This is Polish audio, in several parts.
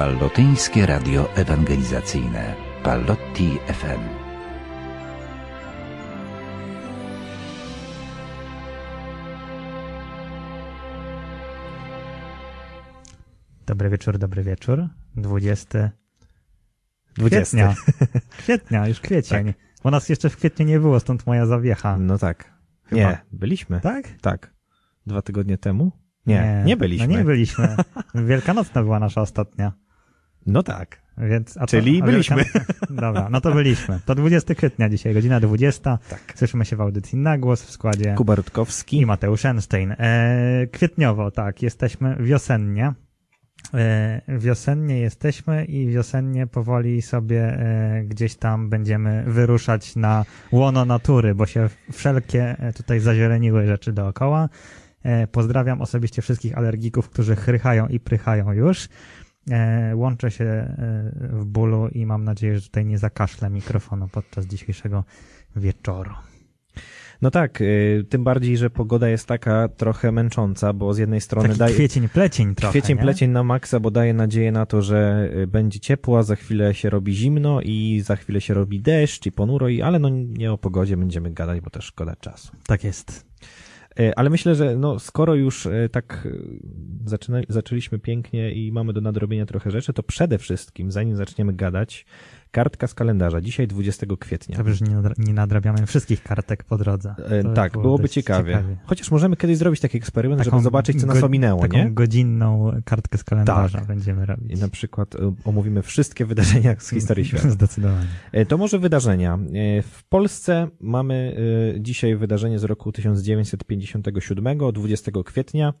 Pallotyńskie Radio Ewangelizacyjne Pallotti FM. Dobry wieczór, dobry wieczór. 20 kwietnia. Kwietnia, już kwiecień. Tak. Bo nas jeszcze w kwietniu nie było, stąd moja zawiecha. No tak. Chyba. Nie, byliśmy. Tak? Tak. Dwa tygodnie temu? Nie, nie, byliśmy. No nie byliśmy. Wielkanocna była nasza ostatnia. No tak. Więc, a to, Czyli byliśmy. Wielkan- Dobra, no to byliśmy. To 20 kwietnia dzisiaj, godzina 20. Tak. Słyszymy się w audycji na głos w składzie Kuba Rutkowski. i Mateusz Einstein. E, kwietniowo, tak, jesteśmy wiosennie. E, wiosennie jesteśmy i wiosennie powoli sobie e, gdzieś tam będziemy wyruszać na łono natury, bo się wszelkie e, tutaj zazieleniły rzeczy dookoła. E, pozdrawiam osobiście wszystkich alergików, którzy chrychają i prychają już. E, łączę się e, w bólu i mam nadzieję, że tutaj nie zakaszlę mikrofonu podczas dzisiejszego wieczoru. No tak, y, tym bardziej, że pogoda jest taka trochę męcząca, bo z jednej strony Taki daje kwiecień, plecień trochę, kwiecień nie? plecień na maksa, bo daje nadzieję na to, że będzie ciepło, a za chwilę się robi zimno i za chwilę się robi deszcz i ponuro, i, ale no nie o pogodzie będziemy gadać, bo też szkoda czasu. Tak jest. E, Ale myślę, że no, skoro już e, tak e, zaczyna, zaczęliśmy pięknie i mamy do nadrobienia trochę rzeczy, to przede wszystkim, zanim zaczniemy gadać, kartka z kalendarza. Dzisiaj 20 kwietnia. Dobrze, że nie, nadra- nie nadrabiamy wszystkich kartek po drodze. E, To tak, było byłoby dość ciekawie. Chociaż możemy kiedyś zrobić taki eksperyment, żeby zobaczyć, co nas ominęło, taką nie? godzinną kartkę z kalendarza Tak. będziemy robić. I na przykład e, omówimy wszystkie wydarzenia z historii świata. Zdecydowanie. E, To może wydarzenia. E, W Polsce mamy e, dzisiaj wydarzenie z roku 1957, 20 kwietnia.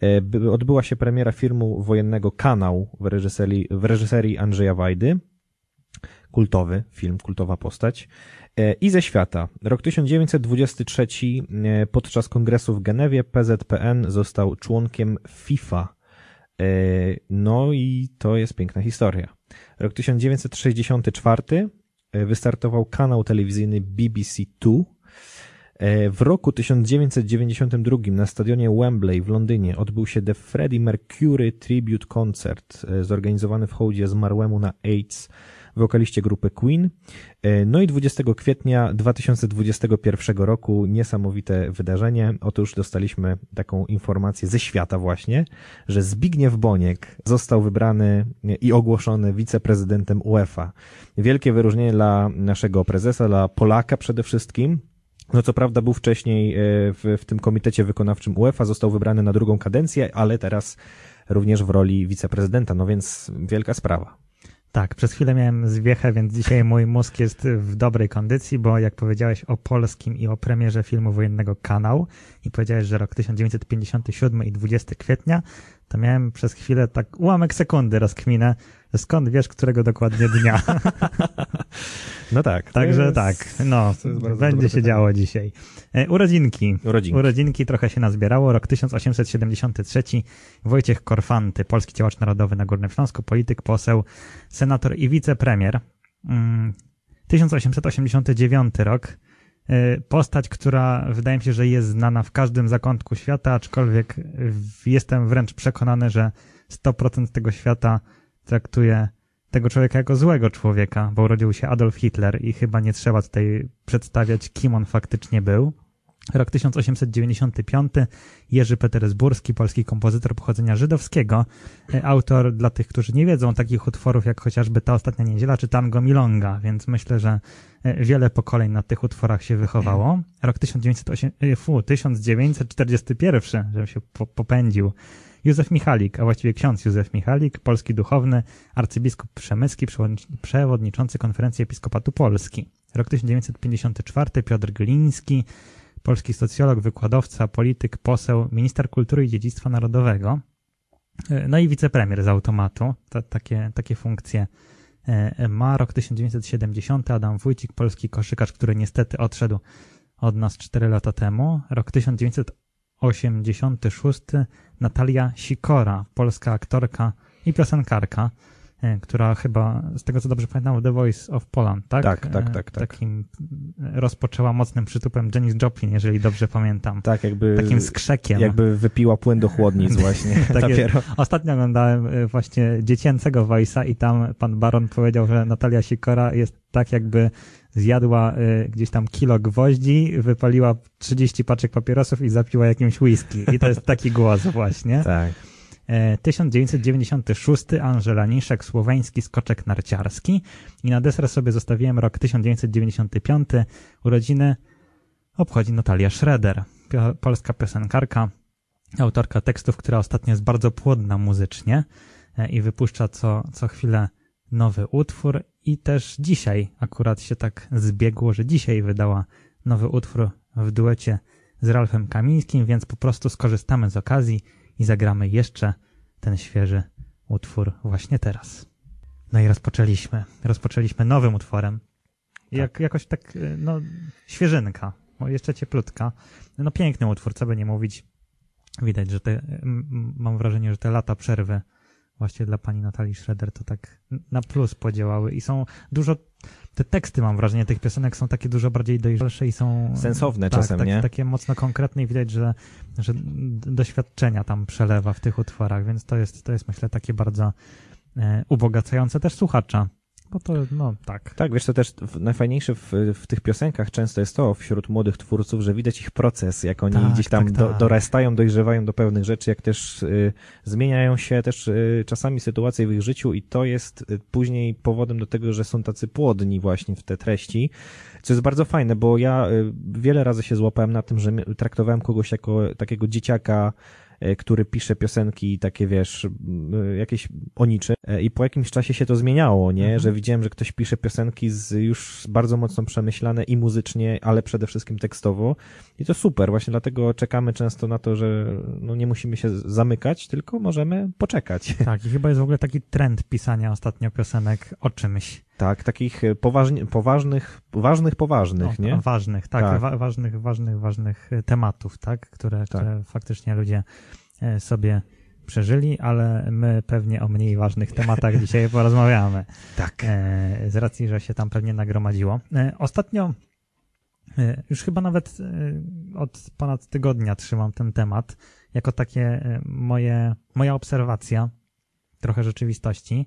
E, by- Odbyła się premiera filmu wojennego Kanał w reżyserii, w reżyserii Andrzeja Wajdy. Kultowy film, kultowa postać. E, I ze świata. Rok 1923 e, podczas kongresu w Genewie PZPN został członkiem FIFA. E, No i to jest piękna historia. Rok 1964 e, wystartował kanał telewizyjny BBC2. E, W roku 1992 na stadionie Wembley w Londynie odbył się The Freddie Mercury Tribute Concert, zorganizowany w hołdzie zmarłemu na AIDS wokaliście grupy Queen. E, No i 20 kwietnia 2021 roku niesamowite wydarzenie. Otóż dostaliśmy taką informację ze świata właśnie, że Zbigniew Boniek został wybrany i ogłoszony wiceprezydentem UEFA. Wielkie wyróżnienie dla naszego prezesa, dla Polaka przede wszystkim. No co prawda był wcześniej e, w, w tym komitecie wykonawczym UEFA, został wybrany na drugą kadencję, ale teraz również w roli wiceprezydenta, no więc wielka sprawa. Tak, przez chwilę miałem zwiechę, więc dzisiaj mój mózg jest w dobrej kondycji, bo jak powiedziałeś o polskim i o premierze filmu wojennego Kanał i powiedziałeś, że rok 1957 i 20 kwietnia, to miałem przez chwilę tak ułamek sekundy rozkminę, skąd wiesz, którego dokładnie dnia. No tak. Także jest- tak, no, będzie się pytanie. działo dzisiaj. E, Urodzinki. Urodzinki. Urodzinki trochę się nazbierało. Rok 1873. Wojciech Korfanty, polski działacz narodowy na Górnym Śląsku, polityk, poseł, senator i wicepremier. Mm, 1889 rok. E, Postać, która wydaje mi się, że jest znana w każdym zakątku świata, aczkolwiek jestem wręcz przekonany, że 100% tego świata traktuje tego człowieka jako złego człowieka, bo urodził się Adolf Hitler i chyba nie trzeba tutaj przedstawiać, kim on faktycznie był. Rok 1895, Jerzy Petersburski, polski kompozytor pochodzenia żydowskiego, e, autor dla tych, którzy nie wiedzą takich utworów jak chociażby Ta Ostatnia Niedziela czy Tango Milonga, więc myślę, że e, wiele pokoleń na tych utworach się wychowało. Rok 1908, e, fu, 1941, żebym się po, popędził. Józef Michalik, a właściwie ksiądz Józef Michalik, polski duchowny, arcybiskup przemyski, przewodnic- przewodniczący Konferencji Episkopatu Polski. Rok 1954, Piotr Gliński, polski socjolog, wykładowca, polityk, poseł, minister kultury i dziedzictwa narodowego. E, No i wicepremier z automatu. Ta, takie, takie funkcje e, ma. Rok 1970, Adam Wójcik, polski koszykarz, który niestety odszedł od nas 4 lata temu. Rok 1986, Natalia Sikora, polska aktorka i piosenkarka. E, która chyba, z tego co dobrze pamiętam, The Voice of Poland, tak? Tak, tak, E, tak, tak. Takim e, rozpoczęła mocnym przytupem Janis Joplin, jeżeli dobrze pamiętam. Tak, jakby, Takim skrzekiem. jakby wypiła płyn do chłodnic właśnie. Tak. Ostatnio oglądałem właśnie dziecięcego Voice'a i tam pan Baron powiedział, że Natalia Sikora jest tak jakby zjadła e, gdzieś tam kilo gwoździ, wypaliła 30 paczek papierosów i zapiła jakimś whisky. I to jest taki głos właśnie. Tak. E, 1996 Angela Niszek, słoweński skoczek narciarski. I na deser sobie zostawiłem rok 1995. Urodziny obchodzi Natalia Schroeder, polska piosenkarka, autorka tekstów, która ostatnio jest bardzo płodna muzycznie e, i wypuszcza co, co chwilę nowy utwór. I też dzisiaj akurat się tak zbiegło, że dzisiaj wydała nowy utwór w duecie z Ralfem Kamińskim, więc po prostu skorzystamy z okazji i zagramy jeszcze ten świeży utwór właśnie teraz. No i rozpoczęliśmy. Rozpoczęliśmy nowym utworem. Jak, jakoś tak, y, no, świeżynka, jeszcze cieplutka. No piękny utwór, co by nie mówić. Widać, że te, mam wrażenie, że te lata przerwy właśnie dla pani Natalii Schroeder to tak na plus podziałały i są dużo, te teksty mam wrażenie tych piosenek są takie dużo bardziej dojrzalsze i są Sensowne tak, czasem, tak, nie? takie mocno konkretne i widać, że, że doświadczenia tam przelewa w tych utworach, więc to jest, to jest myślę takie bardzo e, ubogacające też słuchacza, bo to, no tak. Tak, wiesz, to też najfajniejsze w, w tych piosenkach często jest to wśród młodych twórców, że widać ich proces, jak oni Tak, gdzieś tam tak, do, tak. dorastają, dojrzewają do pewnych rzeczy, jak też y, zmieniają się też y, czasami sytuacje w ich życiu i to jest y, później powodem do tego, że są tacy płodni właśnie w te treści, co jest bardzo fajne, bo ja y, wiele razy się złapałem na tym, że traktowałem kogoś jako takiego dzieciaka, który pisze piosenki takie, wiesz, y, jakieś o niczym y, i po jakimś czasie się to zmieniało, nie? Mhm. Że widziałem, że ktoś pisze piosenki z już bardzo mocno przemyślane i muzycznie, ale przede wszystkim tekstowo i to super, właśnie dlatego czekamy często na to, że no nie musimy się zamykać, tylko możemy poczekać. Tak, i chyba jest w ogóle taki trend pisania ostatnio piosenek o czymś. Tak, takich y, poważnie, poważnych, ważnych, poważnych, nie? Ważnych, tak, Tak. Wa- ważnych, ważnych, ważnych e, tematów, tak, które, Tak. które faktycznie ludzie e, sobie przeżyli, ale my pewnie o mniej ważnych tematach dzisiaj porozmawiamy. Tak. e, z racji, że się tam pewnie nagromadziło. E, Ostatnio, e, już chyba nawet e, od ponad tygodnia trzymam ten temat, jako takie e, moje, moja obserwacja, trochę rzeczywistości.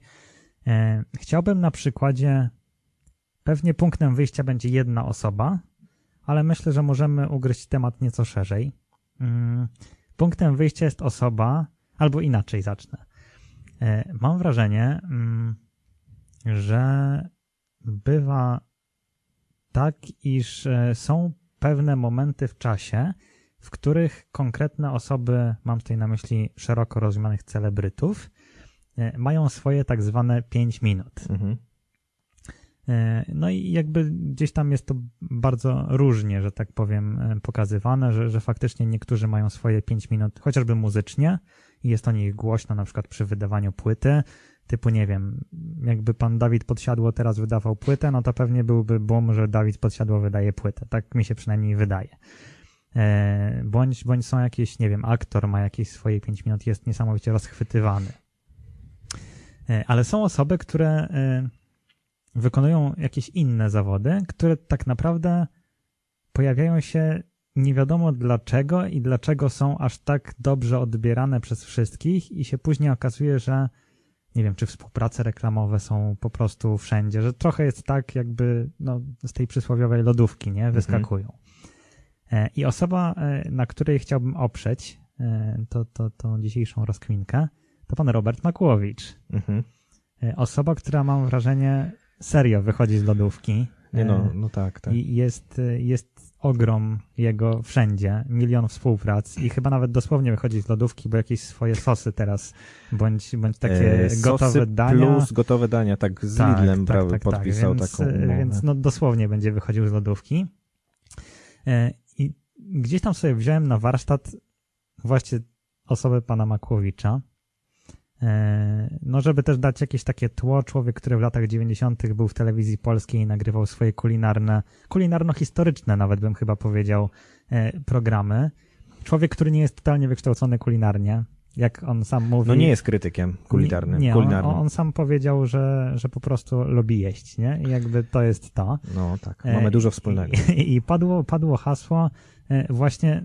E, Chciałbym na przykładzie, pewnie punktem wyjścia będzie jedna osoba, ale myślę, że możemy ugryźć temat nieco szerzej. Mm, Punktem wyjścia jest osoba, albo inaczej zacznę. E, Mam wrażenie, mm, że bywa tak, iż e, są pewne momenty w czasie, w których konkretne osoby, mam tutaj na myśli szeroko rozumianych celebrytów, mają swoje tak zwane 5 minut. Mhm. E, No i jakby gdzieś tam jest to bardzo różnie, że tak powiem, e, pokazywane, że, że faktycznie niektórzy mają swoje 5 minut, chociażby muzycznie i jest o nich głośno, na przykład przy wydawaniu płyty, typu nie wiem, jakby pan Dawid Podsiadło teraz wydawał płytę, no to pewnie byłby boom, że Dawid Podsiadło wydaje płytę. Tak mi się przynajmniej wydaje. E, Bądź, bądź są jakieś, nie wiem, aktor ma jakieś swoje 5 minut, jest niesamowicie rozchwytywany. E, Ale są osoby, które e, wykonują jakieś inne zawody, które tak naprawdę pojawiają się nie wiadomo dlaczego i dlaczego są aż tak dobrze odbierane przez wszystkich i się później okazuje, że nie wiem, czy współprace reklamowe są po prostu wszędzie, że trochę jest tak, jakby no, z tej przysłowiowej lodówki, nie, wyskakują. E, I osoba, na której chciałbym oprzeć to, to, tą dzisiejszą rozkminkę, to pan Robert Makłowicz. Mhm. E, Osoba, która mam wrażenie serio wychodzi z lodówki. Nie no, E, no tak, tak. I jest, e, jest ogrom jego wszędzie, milion współprac i chyba nawet dosłownie wychodzi z lodówki, bo jakieś swoje sosy teraz, bądź, bądź takie E, gotowe dania. Plus gotowe dania, tak z Lidlem prawie podpisał więc, taką umowę. Więc no dosłownie będzie wychodził z lodówki. E, I gdzieś tam sobie wziąłem na warsztat właśnie osobę pana Makłowicza. E, No, żeby też dać jakieś takie tło, człowiek, który w latach 90. był w telewizji polskiej i nagrywał swoje kulinarne, kulinarno-historyczne nawet bym chyba powiedział, e, programy. Człowiek, który nie jest totalnie wykształcony kulinarnie, Jak on sam mówi... No nie jest krytykiem kulinarnym. Nie, kulinarnym. On, on sam powiedział, że, że po prostu lubi jeść, nie? I jakby to jest to. No tak, mamy E, dużo wspólnego. I, i padło, padło hasło właśnie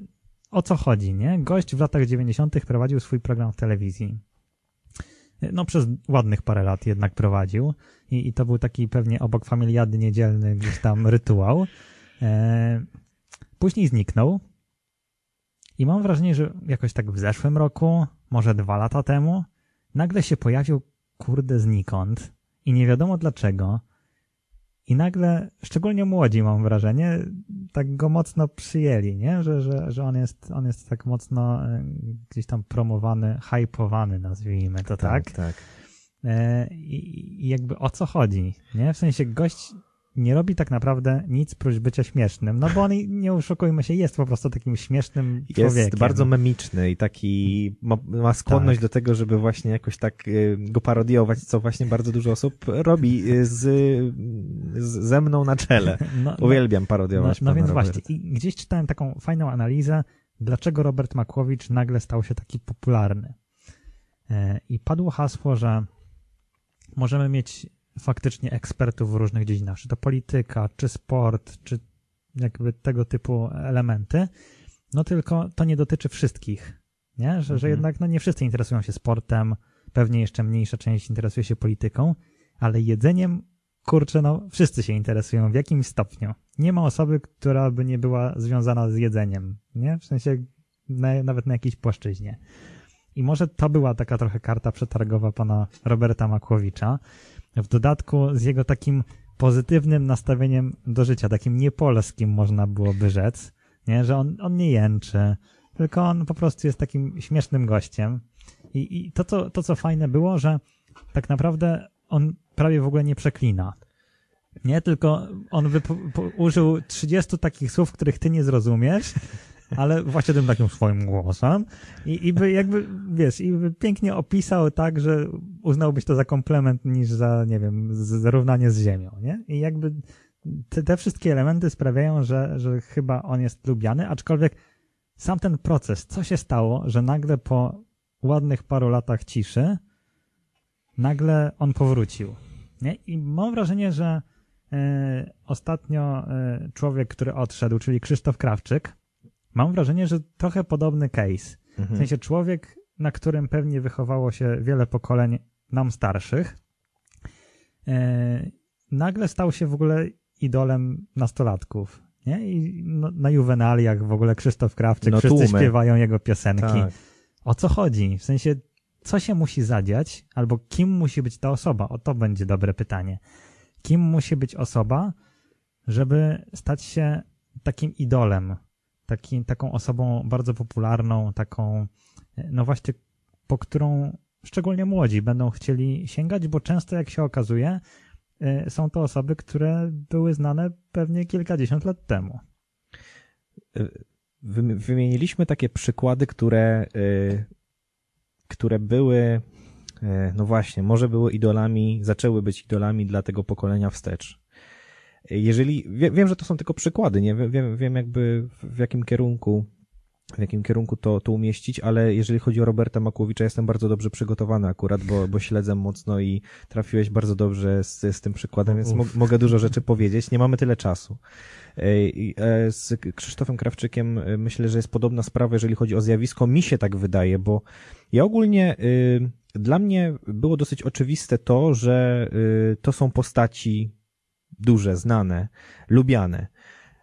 o co chodzi, nie? Gość w latach 90. prowadził swój program w telewizji. No przez ładnych parę lat jednak prowadził i, i to był taki pewnie obok familiady niedzielny gdzieś tam rytuał. E, później zniknął i mam wrażenie, że jakoś tak w zeszłym roku, może dwa lata temu, nagle się pojawił kurde znikąd i nie wiadomo dlaczego. I nagle, szczególnie młodzi mam wrażenie, tak go mocno przyjęli, nie? Że, że, że on, jest, on jest tak mocno e, gdzieś tam promowany, hypowany, nazwijmy to tak. tak. E, I, I jakby o co chodzi, nie? W sensie gość nie robi tak naprawdę nic prócz bycia śmiesznym, no bo on, nie oszukujmy się, jest po prostu takim śmiesznym Jest człowiekiem. bardzo memiczny i taki ma, ma skłonność Tak. do tego, żeby właśnie jakoś tak y, go parodiować, co właśnie bardzo dużo osób robi y, z, z ze mną na czele. no, no, Uwielbiam no, parodiować no pana więc Roberta. właśnie, i gdzieś czytałem taką fajną analizę, dlaczego Robert Makłowicz nagle stał się taki popularny. E, I padło hasło, że możemy mieć faktycznie ekspertów w różnych dziedzinach, czy to polityka, czy sport, czy jakby tego typu elementy, no tylko to nie dotyczy wszystkich, nie? Że, że Mhm. jednak no nie wszyscy interesują się sportem, pewnie jeszcze mniejsza część interesuje się polityką, ale jedzeniem, kurczę, no wszyscy się interesują w jakimś stopniu. Nie ma osoby, która by nie była związana z jedzeniem, nie? W sensie na, nawet na jakiejś płaszczyźnie. I może to była taka trochę karta przetargowa pana Roberta Makłowicza, w dodatku z jego takim pozytywnym nastawieniem do życia, takim niepolskim można byłoby rzec, nie? że on, on nie jęczy, tylko on po prostu jest takim śmiesznym gościem. I, i to, co, to, co fajne było, że tak naprawdę on prawie w ogóle nie przeklina. Nie, tylko on użył 30 takich słów, których ty nie zrozumiesz, ale właśnie tym takim swoim głosem i, i by jakby, wiesz, i by pięknie opisał tak, że uznałbyś to za komplement niż za, nie wiem, zrównanie z ziemią, nie? I jakby te, te wszystkie elementy sprawiają, że, że chyba on jest lubiany, aczkolwiek sam ten proces, co się stało, że nagle po ładnych paru latach ciszy nagle on powrócił, nie? I mam wrażenie, że e, ostatnio e, człowiek, który odszedł, czyli Krzysztof Krawczyk, mam wrażenie, że trochę podobny case. W Mhm. sensie człowiek, na którym pewnie wychowało się wiele pokoleń nam starszych, e, nagle stał się w ogóle idolem nastolatków. Nie? I no, na juwenaliach w ogóle Krzysztof Krawczyk, No wszyscy tłumy. śpiewają jego piosenki. Tak. O co chodzi? W sensie, co się musi zadziać, albo kim musi być ta osoba? O to będzie dobre pytanie. Kim musi być osoba, żeby stać się takim idolem, takim, taką osobą bardzo popularną, taką, e, no właśnie, po którą szczególnie młodzi będą chcieli sięgać, bo często, jak się okazuje, e, są to osoby, które były znane pewnie kilkadziesiąt lat temu. Wy- Wymieniliśmy takie przykłady, które, które były, no właśnie, może były idolami, zaczęły być idolami dla tego pokolenia wstecz. Jeżeli, wie, wiem, że to są tylko przykłady, nie Wie- wiem, wiem jakby w, jakim kierunku, w jakim kierunku to, to umieścić, ale jeżeli chodzi o Roberta Makłowicza, jestem bardzo dobrze przygotowany akurat, bo, bo śledzę mocno i trafiłeś bardzo dobrze z, z tym przykładem, więc mo, mogę dużo rzeczy powiedzieć. Nie mamy tyle czasu. E, e, Z Krzysztofem Krawczykiem e, myślę, że jest podobna sprawa, jeżeli chodzi o zjawisko. Mi się tak wydaje, bo ja ogólnie, y, dla mnie było dosyć oczywiste to, że y, to są postaci duże, znane, lubiane.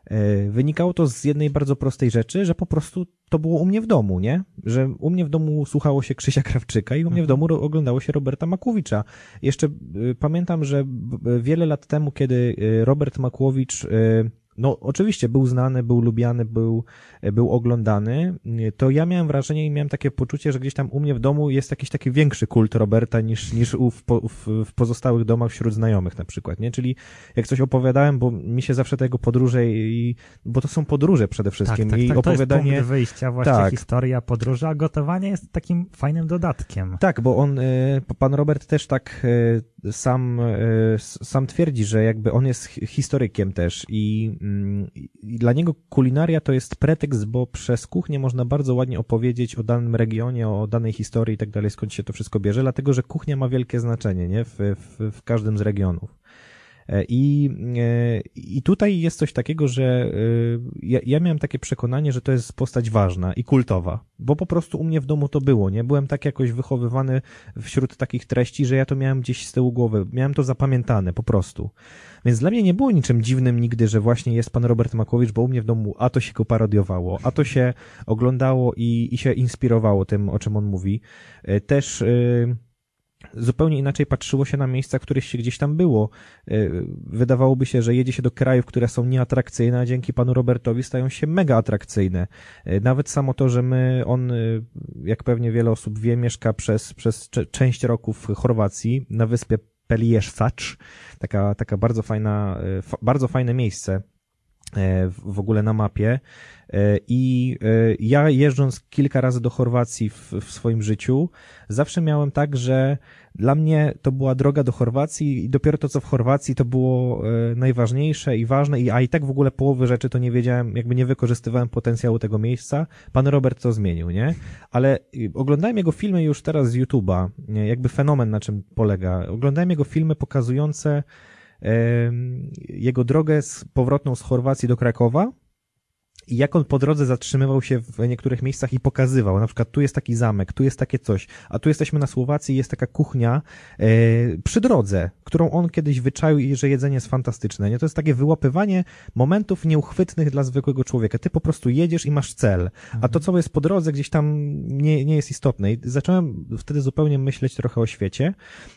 E, Wynikało to z jednej bardzo prostej rzeczy, że po prostu to było u mnie w domu, nie? Że u mnie w domu słuchało się Krzysia Krawczyka i u mnie w domu ro- oglądało się Roberta Makłowicza. Jeszcze y, pamiętam, że wiele lat temu, kiedy y, Robert Makłowicz, y, no oczywiście był znany, był lubiany, był, był oglądany, to ja miałem wrażenie i miałem takie poczucie, że gdzieś tam u mnie w domu jest jakiś taki większy kult Roberta niż, niż u, w, w, w pozostałych domach wśród znajomych na przykład, nie? Czyli jak coś opowiadałem, bo mi się zawsze te jego podróże i, bo to są podróże przede wszystkim tak, tak, i tak. To jest opowiadanie... punkt wyjścia, właśnie Tak. historia, podróży, a gotowanie jest takim fajnym dodatkiem. Tak, bo on, y, pan Robert też tak, y, sam, e, sam twierdzi, że jakby on jest historykiem też i, mm, i dla niego kulinaria to jest pretekst, bo przez kuchnię można bardzo ładnie opowiedzieć o danym regionie, o danej historii i tak dalej, skąd się to wszystko bierze, dlatego że kuchnia ma wielkie znaczenie, nie? W, w, w każdym z regionów. E, I, e, I tutaj jest coś takiego, że e, ja, ja miałem takie przekonanie, że to jest postać ważna i kultowa, bo po prostu u mnie w domu to było, nie? Byłem tak jakoś wychowywany wśród takich treści, że ja to miałem gdzieś z tyłu głowy, miałem to zapamiętane po prostu. Więc dla mnie nie było niczym dziwnym nigdy, że właśnie jest pan Robert Makłowicz, bo u mnie w domu a to się go parodiowało, a to się oglądało i, i się inspirowało tym, o czym on mówi. Też... Yy, zupełnie inaczej patrzyło się na miejsca, których się gdzieś tam było. E, wydawałoby się, że jedzie się do krajów, które są nieatrakcyjne, a dzięki panu Robertowi stają się mega atrakcyjne. E, nawet samo to, że my, on, e, jak pewnie wiele osób wie, mieszka przez, przez część roku w Chorwacji, na wyspie Pelieszczacz, taka, taka bardzo fajna, bardzo fajne miejsce w ogóle na mapie. I ja jeżdżąc kilka razy do Chorwacji w, w swoim życiu, zawsze miałem tak, że dla mnie to była droga do Chorwacji i dopiero to, co w Chorwacji, to było e, najważniejsze i ważne, i, a i tak w ogóle połowy rzeczy to nie wiedziałem, jakby nie wykorzystywałem potencjału tego miejsca. Pan Robert to zmienił, nie? Ale oglądałem jego filmy już teraz z YouTube'a, jakby fenomen na czym polega. Oglądałem jego filmy pokazujące jego drogę z powrotną z Chorwacji do Krakowa, i jak on po drodze zatrzymywał się w niektórych miejscach i pokazywał, na przykład tu jest taki zamek, tu jest takie coś, a tu jesteśmy na Słowacji, jest taka kuchnia e, przy drodze, którą on kiedyś wyczaił i że jedzenie jest fantastyczne. Nie? To jest takie wyłapywanie momentów nieuchwytnych dla zwykłego człowieka. Ty po prostu jedziesz i masz cel, a to, co jest po drodze, gdzieś tam nie, nie jest istotne. I zacząłem wtedy zupełnie myśleć trochę o świecie,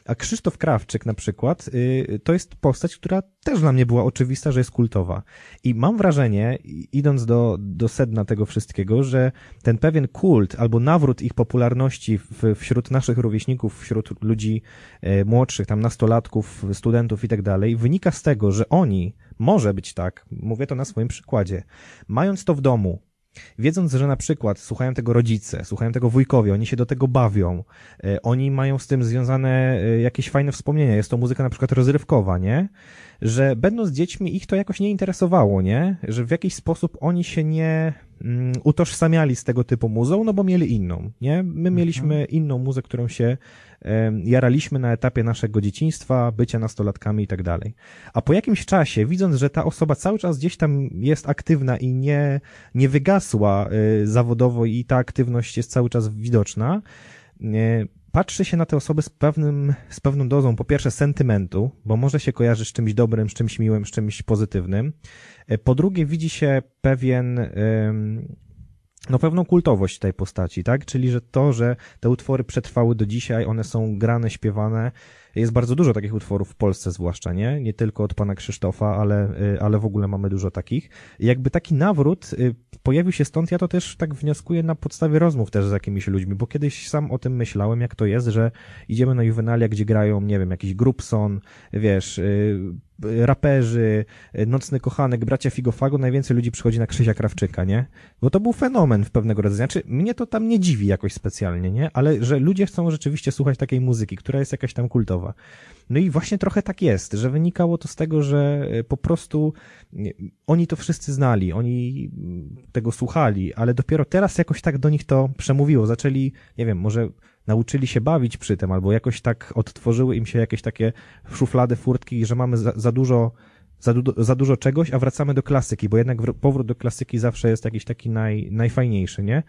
a Krzysztof Krawczyk na przykład, y, to jest postać, która też dla mnie była oczywista, że jest kultowa. I mam wrażenie, idąc do, do sedna tego wszystkiego, że ten pewien kult albo nawrót ich popularności w, wśród naszych rówieśników, wśród ludzi e, młodszych, tam nastolatków, studentów i tak dalej, wynika z tego, że oni, może być tak, mówię to na swoim przykładzie, mając to w domu, Wiedząc, że na przykład słuchają tego rodzice, słuchają tego wujkowie, oni się do tego bawią, e, oni mają z tym związane e, jakieś fajne wspomnienia, jest to muzyka na przykład rozrywkowa, nie? że będąc dziećmi ich to jakoś nie interesowało, nie? Że w jakiś sposób oni się nie mm, utożsamiali z tego typu muzą, no bo mieli inną, nie? My mhm. mieliśmy inną muzę, którą się jaraliśmy na etapie naszego dzieciństwa, bycia nastolatkami i tak dalej. A po jakimś czasie, widząc, że ta osoba cały czas gdzieś tam jest aktywna i nie, nie wygasła y, zawodowo i ta aktywność jest cały czas widoczna, y, patrzy się na tę osobę z, pewnym, z pewną dozą, po pierwsze, sentymentu, bo może się kojarzy z czymś dobrym, z czymś miłym, z czymś pozytywnym. E, po drugie, widzi się pewien, no pewną kultowość tej postaci, tak? Czyli, że to, że te utwory przetrwały do dzisiaj, one są grane, śpiewane, jest bardzo dużo takich utworów w Polsce zwłaszcza, nie? Nie tylko od pana Krzysztofa, ale, y, ale w ogóle mamy dużo takich. Jakby taki nawrót y, pojawił się stąd, ja to też tak wnioskuję na podstawie rozmów też z jakimiś ludźmi, bo kiedyś sam o tym myślałem, jak to jest, że idziemy na Juvenalia, gdzie grają, nie wiem, jakiś Grupson, wiesz, y, raperzy, Nocny Kochanek, Bracia Figofago, najwięcej ludzi przychodzi na Krzysia Krawczyka, nie? Bo to był fenomen w pewnego rodzaju. Znaczy, mnie to tam nie dziwi jakoś specjalnie, nie? Ale że ludzie chcą rzeczywiście słuchać takiej muzyki, która jest jakaś tam kultowa. No i właśnie trochę tak jest, że wynikało to z tego, że e, po prostu oni to wszyscy znali, oni mm, tego słuchali, ale dopiero teraz jakoś tak do nich to przemówiło. Zaczęli, nie wiem, może nauczyli się bawić przy tym, albo jakoś tak odtworzyły im się jakieś takie szuflady, furtki, że mamy za, za dużo za, du za dużo czegoś, a wracamy do klasyki, bo jednak powrót do klasyki zawsze jest jakiś taki naj, najfajniejszy, nie?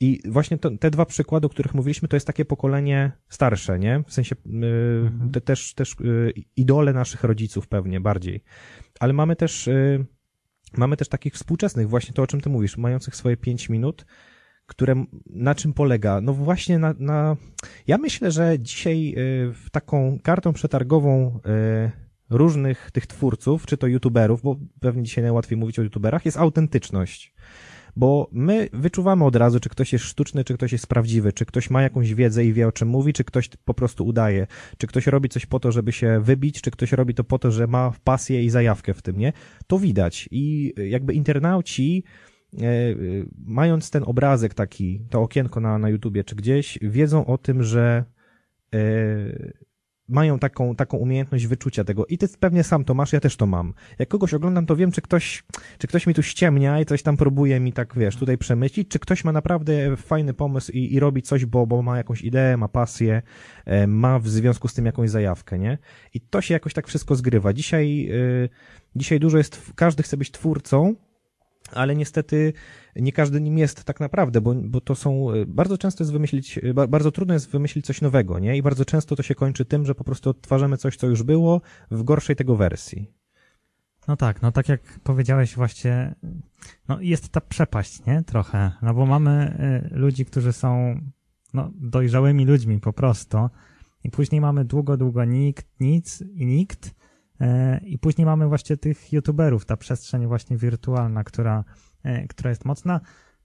I właśnie to, te dwa przykłady, o których mówiliśmy, to jest takie pokolenie starsze, nie? W sensie yy, te, też, też yy, idole naszych rodziców pewnie bardziej. Ale mamy też, yy, mamy też takich współczesnych, właśnie to, o czym ty mówisz, mających swoje pięć minut, które na czym polega? No właśnie na, na ja myślę, że dzisiaj y, taką kartą przetargową y, różnych tych twórców, czy to youtuberów, bo pewnie dzisiaj najłatwiej mówić o youtuberach, jest autentyczność. Bo my wyczuwamy od razu, czy ktoś jest sztuczny, czy ktoś jest prawdziwy, czy ktoś ma jakąś wiedzę i wie o czym mówi, czy ktoś po prostu udaje, czy ktoś robi coś po to, żeby się wybić, czy ktoś robi to po to, że ma pasję i zajawkę w tym, nie? To widać. I jakby internauci, mając ten obrazek taki, to okienko na, na YouTubie czy gdzieś, wiedzą o tym, że e, mają taką, taką umiejętność wyczucia tego i ty pewnie sam to masz, ja też to mam. Jak kogoś oglądam, to wiem, czy ktoś, czy ktoś mi tu ściemnia i coś tam próbuje mi tak, wiesz, tutaj przemyślić, czy ktoś ma naprawdę fajny pomysł i, i robi coś, bo, bo ma jakąś ideę, ma pasję, e, ma w związku z tym jakąś zajawkę, nie? I to się jakoś tak wszystko zgrywa. Dzisiaj, e, dzisiaj dużo jest, każdy chce być twórcą, ale niestety nie każdy nim jest tak naprawdę, bo, bo to są, bardzo często jest wymyślić, bardzo trudno jest wymyślić coś nowego, nie? I bardzo często to się kończy tym, że po prostu odtwarzamy coś, co już było w gorszej tego wersji. No tak, no tak jak powiedziałeś właśnie, no jest ta przepaść, nie? Trochę, no bo mamy y, ludzi, którzy są no, dojrzałymi ludźmi po prostu i później mamy długo, długo nikt, nic i nikt, E, I później mamy właśnie tych youtuberów, ta przestrzeń właśnie wirtualna, która, e, która jest mocna.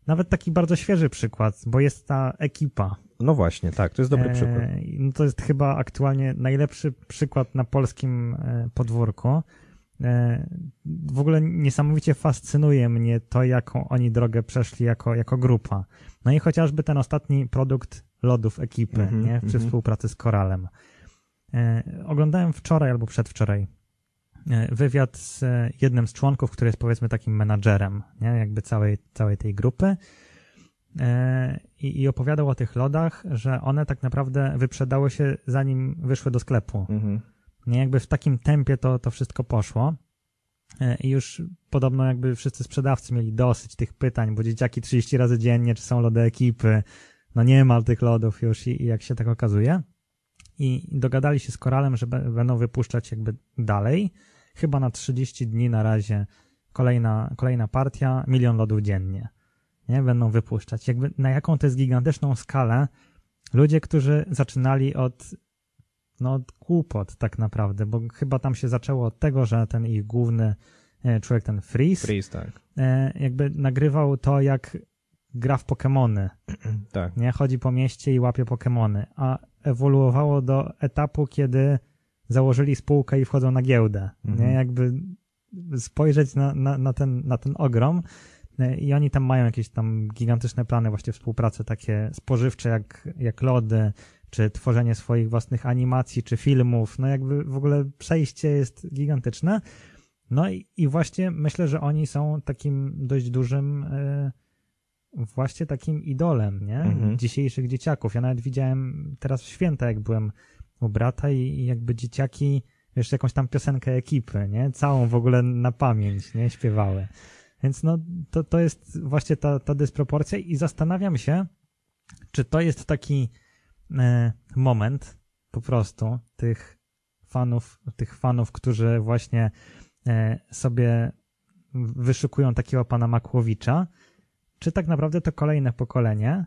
Nawet taki bardzo świeży przykład, bo jest ta ekipa. No właśnie, tak, to jest dobry przykład. No to jest chyba aktualnie najlepszy przykład na polskim e, podwórku. W ogóle niesamowicie fascynuje mnie to, jaką oni drogę przeszli jako, jako grupa. No i chociażby ten ostatni produkt lodów ekipy, mm -hmm, nie? Przy mm -hmm. współpracy z Koralem. Oglądałem wczoraj albo przedwczoraj E, wywiad z e, jednym z członków, który jest powiedzmy takim menadżerem, nie? jakby całej, całej tej grupy. E, I, I, opowiadał o tych lodach, że one tak naprawdę wyprzedały się zanim wyszły do sklepu. Mhm. Nie jakby w takim tempie to, to wszystko poszło. I już podobno jakby wszyscy sprzedawcy mieli dosyć tych pytań, bo dzieciaki 30 razy dziennie, czy są lody ekipy, no nie ma tych lodów już i, i jak się tak okazuje. I dogadali się z Koralem, że będą wypuszczać jakby dalej chyba na 30 dni na razie kolejna, kolejna partia, milion lodów dziennie. Nie? Będą wypuszczać. Jakby na jaką to jest gigantyczną skalę ludzie, którzy zaczynali od no, od kłopot tak naprawdę, bo chyba tam się zaczęło od tego, że ten ich główny e, człowiek, ten Freeze, Freeze tak. E, jakby nagrywał to, jak gra w Pokémony. tak. Nie? Chodzi po mieście i łapie Pokémony. A ewoluowało do etapu, kiedy założyli spółkę i wchodzą na giełdę. Mhm. Nie? Jakby spojrzeć na, na, na, ten, na ten ogrom e, i oni tam mają jakieś tam gigantyczne plany właśnie współpracy takie spożywcze jak, jak lody, czy tworzenie swoich własnych animacji, czy filmów, no jakby w ogóle przejście jest gigantyczne. No i, i właśnie myślę, że oni są takim dość dużym y, właśnie takim idolem, nie? Mhm. Dzisiejszych dzieciaków. Ja nawet widziałem teraz w święta, jak byłem u brata i, jakby dzieciaki jeszcze jakąś tam piosenkę ekipy, nie? Całą w ogóle na pamięć, nie? Śpiewały. Więc no, to, to jest właśnie ta, ta dysproporcja i zastanawiam się, czy to jest taki e, moment po prostu tych fanów, tych fanów, którzy właśnie e, sobie wyszukują takiego pana Makłowicza, czy tak naprawdę to kolejne pokolenie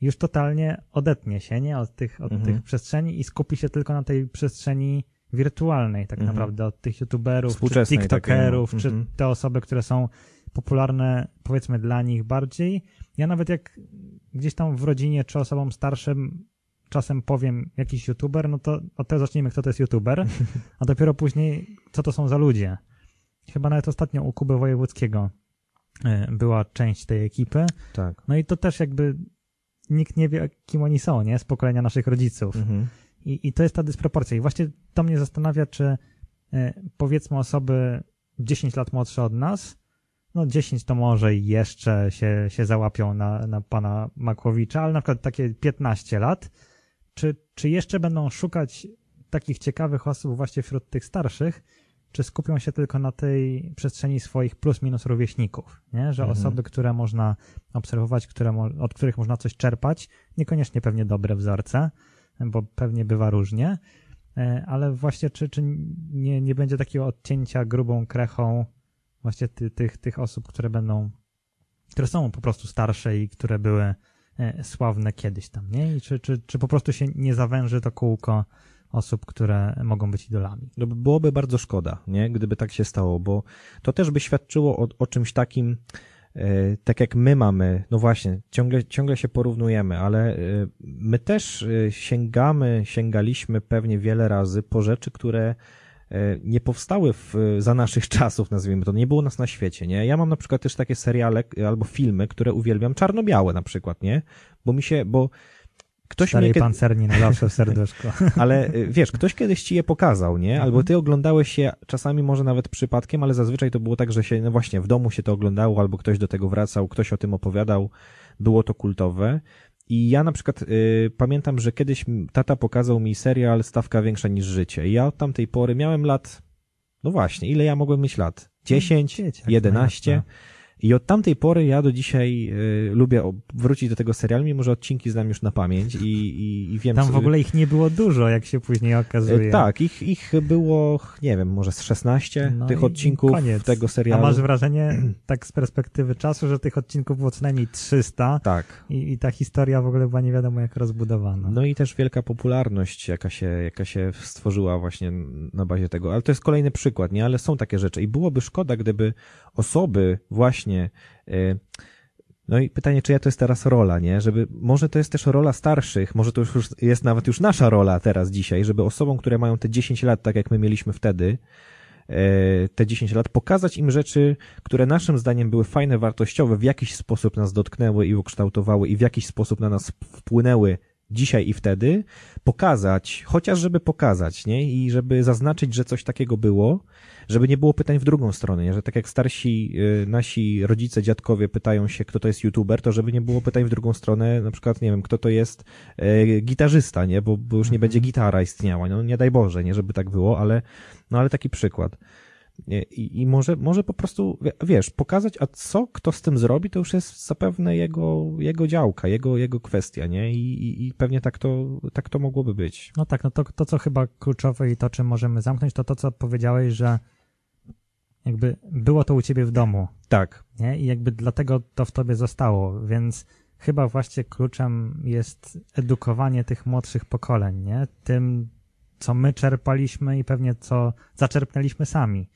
już totalnie odetnie się, nie? Od tych, od mhm. tych przestrzeni i skupi się tylko na tej przestrzeni wirtualnej, tak mhm. naprawdę, od tych youtuberów, czy tiktokerów, takiej, czy mhm. te osoby, które są popularne, powiedzmy, dla nich bardziej. Ja nawet jak gdzieś tam w rodzinie, czy osobom starszym czasem powiem jakiś youtuber, no to od tego zacznijmy, kto to jest youtuber, a dopiero później, co to są za ludzie. Chyba nawet ostatnio u Kuby Wojewódzkiego e, była część tej ekipy. Tak. No i to też jakby nikt nie wie, kim oni są, nie? Z pokolenia naszych rodziców. Mhm. I, I to jest ta dysproporcja. I właśnie to mnie zastanawia, czy e, powiedzmy osoby 10 lat młodsze od nas, no 10 to może jeszcze się, się załapią na, na pana Makłowicza, ale na przykład takie 15 lat, czy, czy jeszcze będą szukać takich ciekawych osób właśnie wśród tych starszych, czy skupią się tylko na tej przestrzeni swoich plus minus rówieśników, nie? że mhm. osoby, które można obserwować, które, od których można coś czerpać, niekoniecznie pewnie dobre wzorce, bo pewnie bywa różnie, e, ale właśnie czy, czy nie, nie będzie takiego odcięcia grubą krechą właśnie ty, tych, tych osób, które będą, które są po prostu starsze i które były e, sławne kiedyś tam, nie? I czy, czy, czy po prostu się nie zawęży to kółko osób, które mogą być idolami. No, byłoby bardzo szkoda, nie? Gdyby tak się stało, bo to też by świadczyło o, o czymś takim, e, tak jak my mamy, no właśnie, ciągle, ciągle się porównujemy, ale e, my też e, sięgamy, sięgaliśmy pewnie wiele razy po rzeczy, które nie powstały w, za naszych czasów, nazwijmy to, nie było nas na świecie, nie? Ja mam na przykład też takie seriale albo filmy, które uwielbiam, czarno-białe na przykład, nie? Bo mi się, bo Ktoś Starej mnie pancerni na zawsze w serduszko. Ale y, wiesz, ktoś kiedyś ci je pokazał, nie? Albo ty oglądałeś je czasami może nawet przypadkiem, ale zazwyczaj to było tak, że się, no właśnie, w domu się to oglądało, albo ktoś do tego wracał, ktoś o tym opowiadał, było to kultowe. I ja na przykład y, pamiętam, że kiedyś tata pokazał mi serial Stawka większa niż życie. I ja od tamtej pory miałem lat, no właśnie, ile ja mogłem mieć lat? 10, 11. I od tamtej pory ja do dzisiaj y, lubię wrócić do tego serialu, mimo że odcinki znam już na pamięć i, i, i wiem... Tam w ogóle ich nie było dużo, jak się później okazuje. Y, tak, ich, ich było, nie wiem, może z 16 no tych odcinków koniec. tego serialu. A masz wrażenie, tak z perspektywy czasu, że tych odcinków było co najmniej 300 tak. i, i ta historia w ogóle była nie wiadomo jak rozbudowana. No i też wielka popularność, jaka się, jaka się stworzyła właśnie na bazie tego. Ale to jest kolejny przykład, nie? Ale są takie rzeczy i byłoby szkoda, gdyby osoby właśnie. E, no i pytanie, czyja to jest teraz rola, nie? Żeby, może to jest też rola starszych, może to już jest nawet już nasza rola teraz dzisiaj, żeby osobom, które mają te 10 lat, tak jak my mieliśmy wtedy, e, te 10 lat, pokazać im rzeczy, które naszym zdaniem były fajne, wartościowe, w jakiś sposób nas dotknęły i ukształtowały i w jakiś sposób na nas wpłynęły dzisiaj i wtedy, pokazać, chociaż żeby pokazać, nie? I żeby zaznaczyć, że coś takiego było, żeby nie było pytań w drugą stronę, nie? że tak jak starsi y, nasi rodzice, dziadkowie pytają się, kto to jest youtuber, to żeby nie było pytań w drugą stronę, na przykład, nie wiem, kto to jest e, gitarzysta, nie? Bo, bo już nie będzie mhm. gitara istniała, no nie daj Boże, nie, żeby tak było, ale, no ale taki przykład. I, I, może, może po prostu, wiesz, pokazać, a co kto z tym zrobi, to już jest zapewne jego, jego działka, jego, jego kwestia, nie? I, i, i pewnie tak to, tak to mogłoby być. No tak, no to, to, co chyba kluczowe i to, czym możemy zamknąć, to to, co powiedziałeś, że jakby było to u ciebie w domu. Tak. Nie? I jakby dlatego to w tobie zostało, więc chyba właśnie kluczem jest edukowanie tych młodszych pokoleń, nie? Tym, co my czerpaliśmy i pewnie co zaczerpnęliśmy sami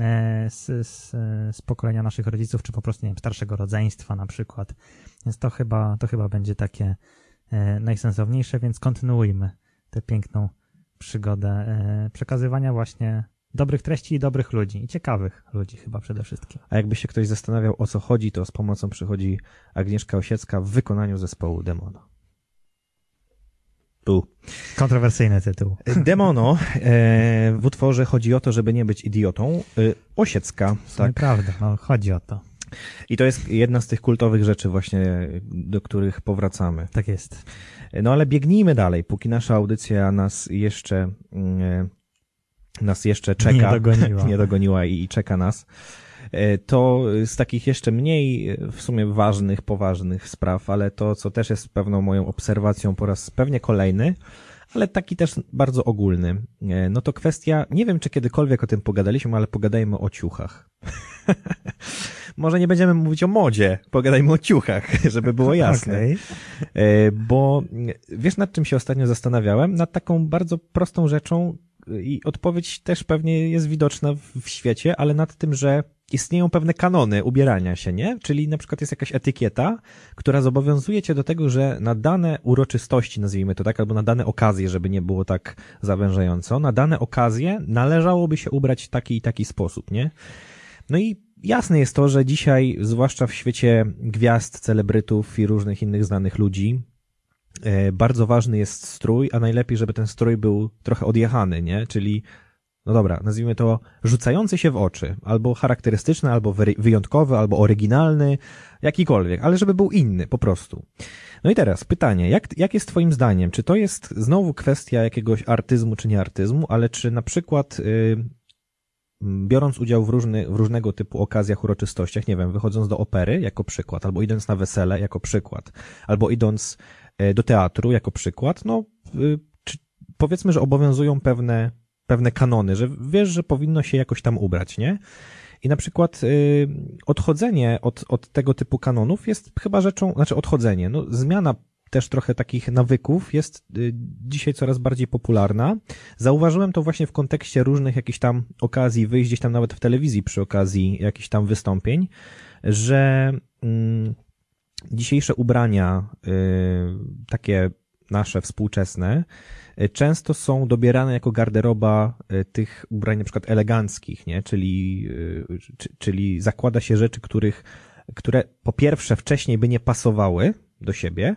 e, z, z, z pokolenia naszych rodziców, czy po prostu, nie wiem, starszego rodzeństwa na przykład. Więc to chyba, to chyba będzie takie e, najsensowniejsze, więc kontynuujmy tę piękną przygodę e, przekazywania właśnie dobrych treści i dobrych ludzi. I ciekawych ludzi chyba przede wszystkim. A jakby się ktoś zastanawiał o co chodzi, to z pomocą przychodzi Agnieszka Osiecka w wykonaniu zespołu Demono. Tu. Kontrowersyjny tytuł. Demono e, w utworze chodzi o to, żeby nie być idiotą. E, Osiecka. Tak. Prawda, no chodzi o to. I to jest jedna z tych kultowych rzeczy właśnie, do których powracamy. Tak jest. No ale biegnijmy dalej, póki nasza audycja nas jeszcze mm, nas jeszcze czeka. Nie dogoniła. nie dogoniła i, i czeka nas. E, to z takich jeszcze mniej e, w sumie ważnych, poważnych spraw, ale to, co też jest pewną moją obserwacją po raz pewnie kolejny, ale taki też bardzo ogólny. E, no to kwestia, nie wiem czy kiedykolwiek o tym pogadaliśmy, ale pogadajmy o ciuchach. Może nie będziemy mówić o modzie, pogadajmy o ciuchach, żeby było jasne. Okay. Bo wiesz nad czym się ostatnio zastanawiałem? Nad taką bardzo prostą rzeczą, i odpowiedź też pewnie jest widoczna w świecie, ale nad tym, że istnieją pewne kanony ubierania się, nie? Czyli na przykład jest jakaś etykieta, która zobowiązuje cię do tego, że na dane uroczystości, nazwijmy to tak, albo na dane okazje, żeby nie było tak zawężająco, na dane okazje należałoby się ubrać w taki i taki sposób, nie? No i jasne jest to, że dzisiaj, zwłaszcza w świecie gwiazd, celebrytów i różnych innych znanych ludzi, E, bardzo ważny jest strój, a najlepiej, żeby ten strój był trochę odjechany, nie? Czyli, no dobra, nazwijmy to rzucający się w oczy, albo charakterystyczny, albo wyjątkowy, albo oryginalny, jakikolwiek, ale żeby był inny, po prostu. No i teraz pytanie, jak, jak jest twoim zdaniem? Czy to jest znowu kwestia jakiegoś artyzmu czy nie artyzmu, ale czy na przykład yy, biorąc udział w, różny, w różnego typu okazjach, uroczystościach, nie wiem, wychodząc do opery jako przykład, albo idąc na wesele jako przykład, albo idąc E, do teatru jako przykład, no y, czy, powiedzmy, że obowiązują pewne, pewne kanony, że wiesz, że powinno się jakoś tam ubrać, nie? I na przykład y, odchodzenie od, od tego typu kanonów jest chyba rzeczą, znaczy odchodzenie, no zmiana też trochę takich nawyków jest y, dzisiaj coraz bardziej popularna. Zauważyłem to właśnie w kontekście różnych jakichś tam okazji, wyjść gdzieś tam nawet w telewizji przy okazji jakichś tam wystąpień, że mm, dzisiejsze ubrania, y, takie nasze współczesne, y, często są dobierane jako garderoba y, tych ubrań na przykład eleganckich, nie? Czyli, czyli zakłada się rzeczy, których, które po pierwsze wcześniej by nie pasowały do siebie,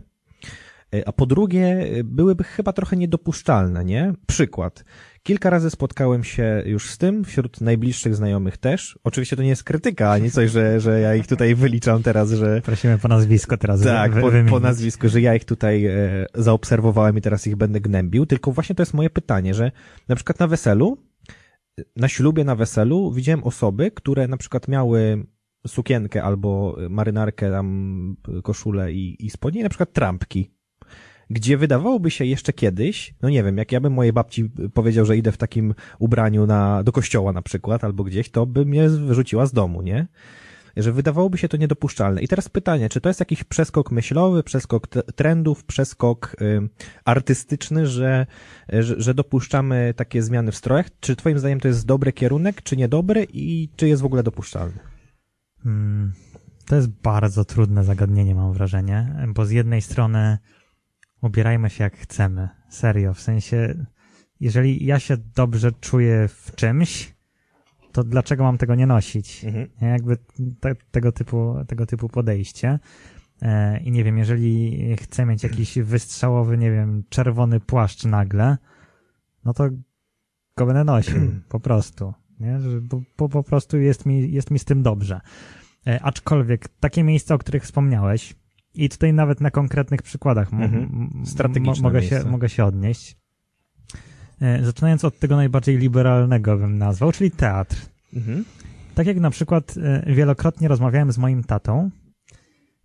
a po drugie, byłyby chyba trochę niedopuszczalne, nie? Przykład. Kilka razy spotkałem się już z tym, wśród najbliższych znajomych też. Oczywiście to nie jest krytyka, ani coś, że, że ja ich tutaj wyliczam teraz, że... Prosimy po nazwisko teraz. Tak, wy, po, nazwisku, że ja ich tutaj e, zaobserwowałem i teraz ich będę gnębił. Tylko właśnie to jest moje pytanie, że na przykład na weselu, na ślubie, na weselu widziałem osoby, które na przykład miały sukienkę albo marynarkę, tam koszulę i, i spodnie, i na przykład trampki gdzie wydawałoby się jeszcze kiedyś, no nie wiem, jak ja bym mojej babci powiedział, że idę w takim ubraniu na, do kościoła na przykład, albo gdzieś, to by mnie wyrzuciła z domu, nie? Że wydawałoby się to niedopuszczalne. I teraz pytanie, czy to jest jakiś przeskok myślowy, przeskok trendów, przeskok y, artystyczny, że, że, że dopuszczamy takie zmiany w strojach? Czy twoim zdaniem to jest dobry kierunek, czy niedobry i czy jest w ogóle dopuszczalny? Hmm, to jest bardzo trudne zagadnienie, mam wrażenie, bo z jednej strony ubierajmy się jak chcemy. Serio, w sensie, jeżeli ja się dobrze czuję w czymś, to dlaczego mam tego nie nosić? Mhm. Jakby te, tego, typu, tego typu podejście. E, I nie wiem, jeżeli chcę mieć jakiś wystrzałowy, nie wiem, czerwony płaszcz nagle, no to go będę nosił, po prostu. Nie? Bo, bo po prostu jest mi, jest mi z tym dobrze. E, aczkolwiek takie miejsca, o których wspomniałeś, i tutaj nawet na konkretnych przykładach mhm. mogę, się, mogę się odnieść. E, zaczynając od tego najbardziej liberalnego bym nazwał, czyli teatr. Mhm. Tak jak na przykład e, wielokrotnie rozmawiałem z moim tatą,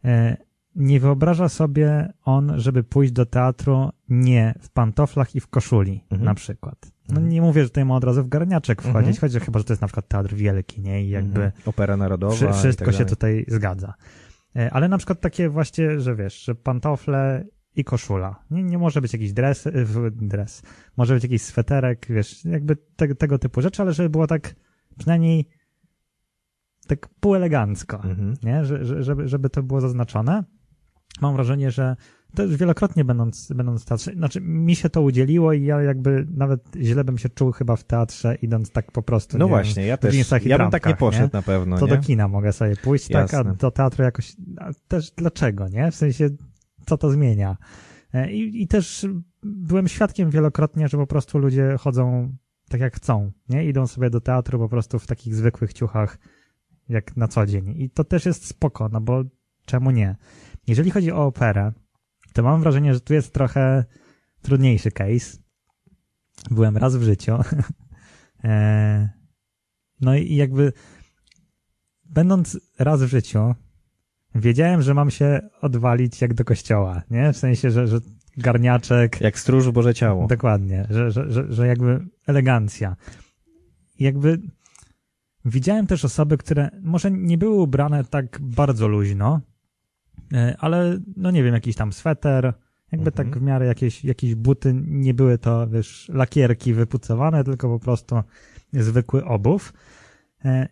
e, nie wyobraża sobie on, żeby pójść do teatru nie w pantoflach i w koszuli, mhm. na przykład. No mhm. nie mówię, że tutaj ma od razu w garniaczek wchodzić, mhm. chodzi chyba, że to jest na przykład teatr wielki, nie? I jakby... Mhm. Opera narodowa. Wszystko tak się tutaj zgadza. E, ale na przykład takie właśnie, że wiesz, że pantofle i koszula. Nie, nie może być jakiś dres, e, dres, może być jakiś sweterek, wiesz, jakby te, tego typu rzeczy, ale żeby było tak przynajmniej tak półelegancko, mhm. nie? Że, żeby, żeby to było zaznaczone. Mam wrażenie, że też wielokrotnie będąc, będąc w teatrze, znaczy mi się to udzieliło i ja jakby nawet źle bym się czuł chyba w teatrze idąc tak po prostu. No właśnie, wiem, ja też, ja bym tak nie poszedł nie? na pewno. To nie? do kina mogę sobie pójść, Jasne. tak, a do teatru jakoś, też dlaczego, nie? W sensie, co to zmienia? E, I, I też byłem świadkiem wielokrotnie, że po prostu ludzie chodzą tak jak chcą, nie? Idą sobie do teatru po prostu w takich zwykłych ciuchach, jak na co dzień. I to też jest spoko, no bo czemu nie? Jeżeli chodzi o operę, to mam wrażenie, że tu jest trochę trudniejszy case. Byłem raz w życiu. E, no i jakby będąc raz w życiu, wiedziałem, że mam się odwalić jak do kościoła, nie? W sensie, że, że garniaczek. Jak stróż Boże Ciało. Dokładnie, że, że, że, że jakby elegancja. Jakby widziałem też osoby, które może nie były ubrane tak bardzo luźno, ale no nie wiem, jakiś tam sweter, jakby tak mhm. tak w miarę jakieś, jakieś buty, nie były to, wiesz, lakierki wypucowane, tylko po prostu zwykły obów. E,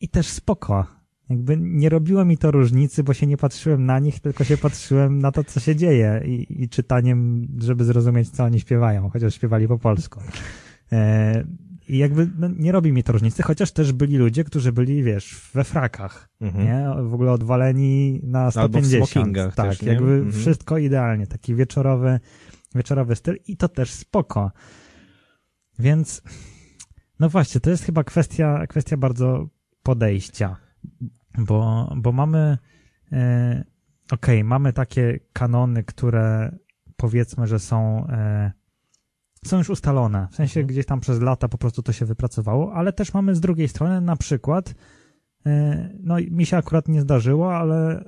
I też spoko. Jakby nie robiło mi to różnicy, bo się nie patrzyłem na nich, tylko się patrzyłem na to, co się dzieje i, i czytaniem, żeby zrozumieć, co oni śpiewają, chociaż śpiewali po polsku. I jakby no, nie robi mi to różnicy, chociaż też byli ludzie, którzy byli, wiesz, we frakach, mhm. nie? W ogóle odwaleni na 150. Albo w tak, też, jakby mhm. wszystko idealnie, taki wieczorowy, wieczorowy styl i to też spoko. Więc, no właśnie, to jest chyba kwestia, kwestia bardzo podejścia, bo, bo mamy, e, okej, okay, mamy takie kanony, które powiedzmy, że są e, są już ustalone. W sensie mhm. gdzieś tam przez lata po prostu to się wypracowało, ale też mamy z drugiej strony na przykład, e, no mi się akurat nie zdarzyło, ale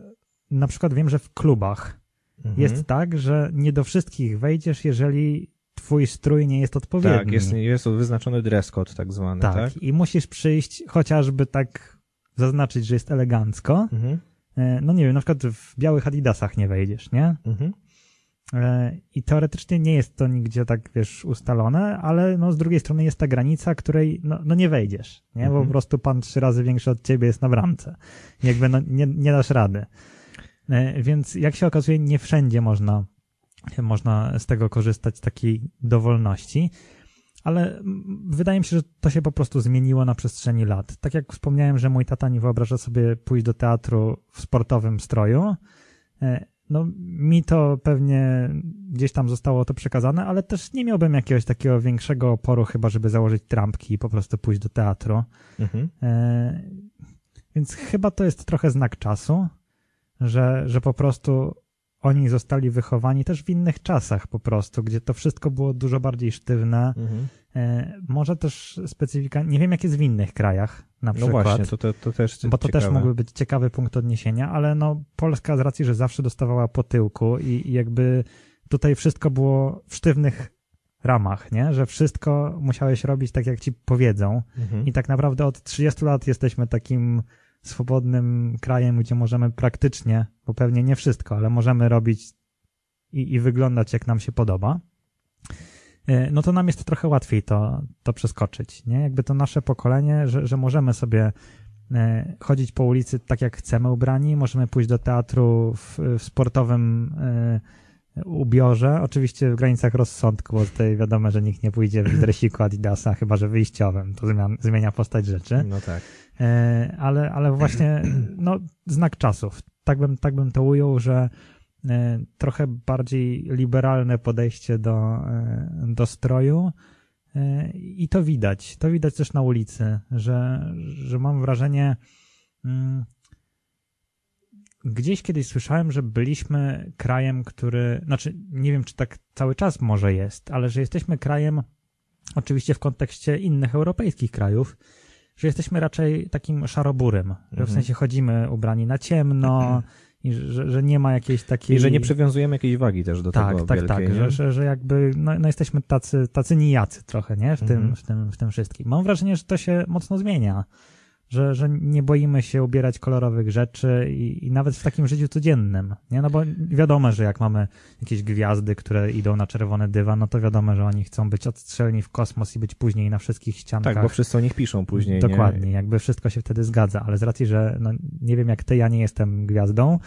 na przykład wiem, że w klubach mhm. jest tak, że nie do wszystkich wejdziesz, jeżeli twój strój nie jest odpowiedni. Tak, jest, jest wyznaczony dress code tak zwany, tak? tak? i musisz przyjść chociażby tak zaznaczyć, że jest elegancko. Mhm. E, no nie wiem, na przykład w białych adidasach nie wejdziesz, nie? Mhm. E, I teoretycznie nie jest to nigdzie tak, wiesz, ustalone, ale no z drugiej strony jest ta granica, której no, no nie wejdziesz, nie? Bo mhm. po prostu pan trzy razy większy od ciebie jest na bramce. Jakby no, nie, nie dasz rady. E, więc jak się okazuje, nie wszędzie można, można z tego korzystać, takiej dowolności, ale wydaje mi się, że to się po prostu zmieniło na przestrzeni lat. Tak jak wspomniałem, że mój tata nie wyobraża sobie pójść do teatru w sportowym stroju, e, no mi to pewnie gdzieś tam zostało to przekazane, ale też nie miałbym jakiegoś takiego większego oporu chyba, żeby założyć trampki i po prostu pójść do teatru. Mhm. E, więc chyba to jest trochę znak czasu, że, że po prostu oni zostali wychowani też w innych czasach po prostu, gdzie to wszystko było dużo bardziej sztywne. Mhm. E, może też specyfika, nie wiem jak jest w innych krajach na No przykład. właśnie, to, to, to też Bo to ciekawe. też mógłby być ciekawy punkt odniesienia, ale no Polska z racji, że zawsze dostawała po tyłku i, i jakby tutaj wszystko było w sztywnych ramach, nie? Że wszystko musiałeś robić tak, jak ci powiedzą. Mhm. I tak naprawdę od 30 lat jesteśmy takim swobodnym krajem, gdzie możemy praktycznie, bo pewnie nie wszystko, ale możemy robić i, i wyglądać jak nam się podoba. E, No to nam jest trochę łatwiej to, to przeskoczyć, nie? Jakby to nasze pokolenie, że, że możemy sobie e, chodzić po ulicy tak jak chcemy ubrani, możemy pójść do teatru w, w sportowym e, ubiorze, oczywiście w granicach rozsądku, bo tutaj wiadomo, że nikt nie pójdzie w dresiku Adidasa, chyba że wyjściowym, to zmienia postać rzeczy. No tak. E, ale, ale właśnie no, znak czasów. Tak bym, tak bym to ujął, że e, trochę bardziej liberalne podejście do, e, do stroju i to widać. To widać też na ulicy, że, że mam wrażenie mm, gdzieś kiedyś słyszałem, że byliśmy krajem, który, znaczy nie wiem, czy tak cały czas może jest, ale że jesteśmy krajem, oczywiście w kontekście innych europejskich krajów, że jesteśmy raczej takim szaroburem, że w Mhm. sensie chodzimy ubrani na ciemno i że, że nie ma jakiejś takiej... I że nie przywiązujemy jakiejś wagi też do tak, tego tak, wielkiej, tak, nie? że, że, jakby no, no jesteśmy tacy, tacy nijacy trochę, nie? W, tym, Mhm. w, tym, w tym wszystkim. Mam wrażenie, że to się mocno zmienia, że, że nie boimy się ubierać kolorowych rzeczy i, i nawet w takim życiu codziennym, nie? No bo wiadomo, że jak mamy jakieś gwiazdy, które idą na czerwony dywan, no to wiadomo, że oni chcą być odstrzelni w kosmos i być później na wszystkich ściankach. Tak, bo wszyscy o nich piszą później, Dokładnie, nie? jakby wszystko się wtedy zgadza, ale z racji, że no, nie wiem jak ty, ja nie jestem gwiazdą,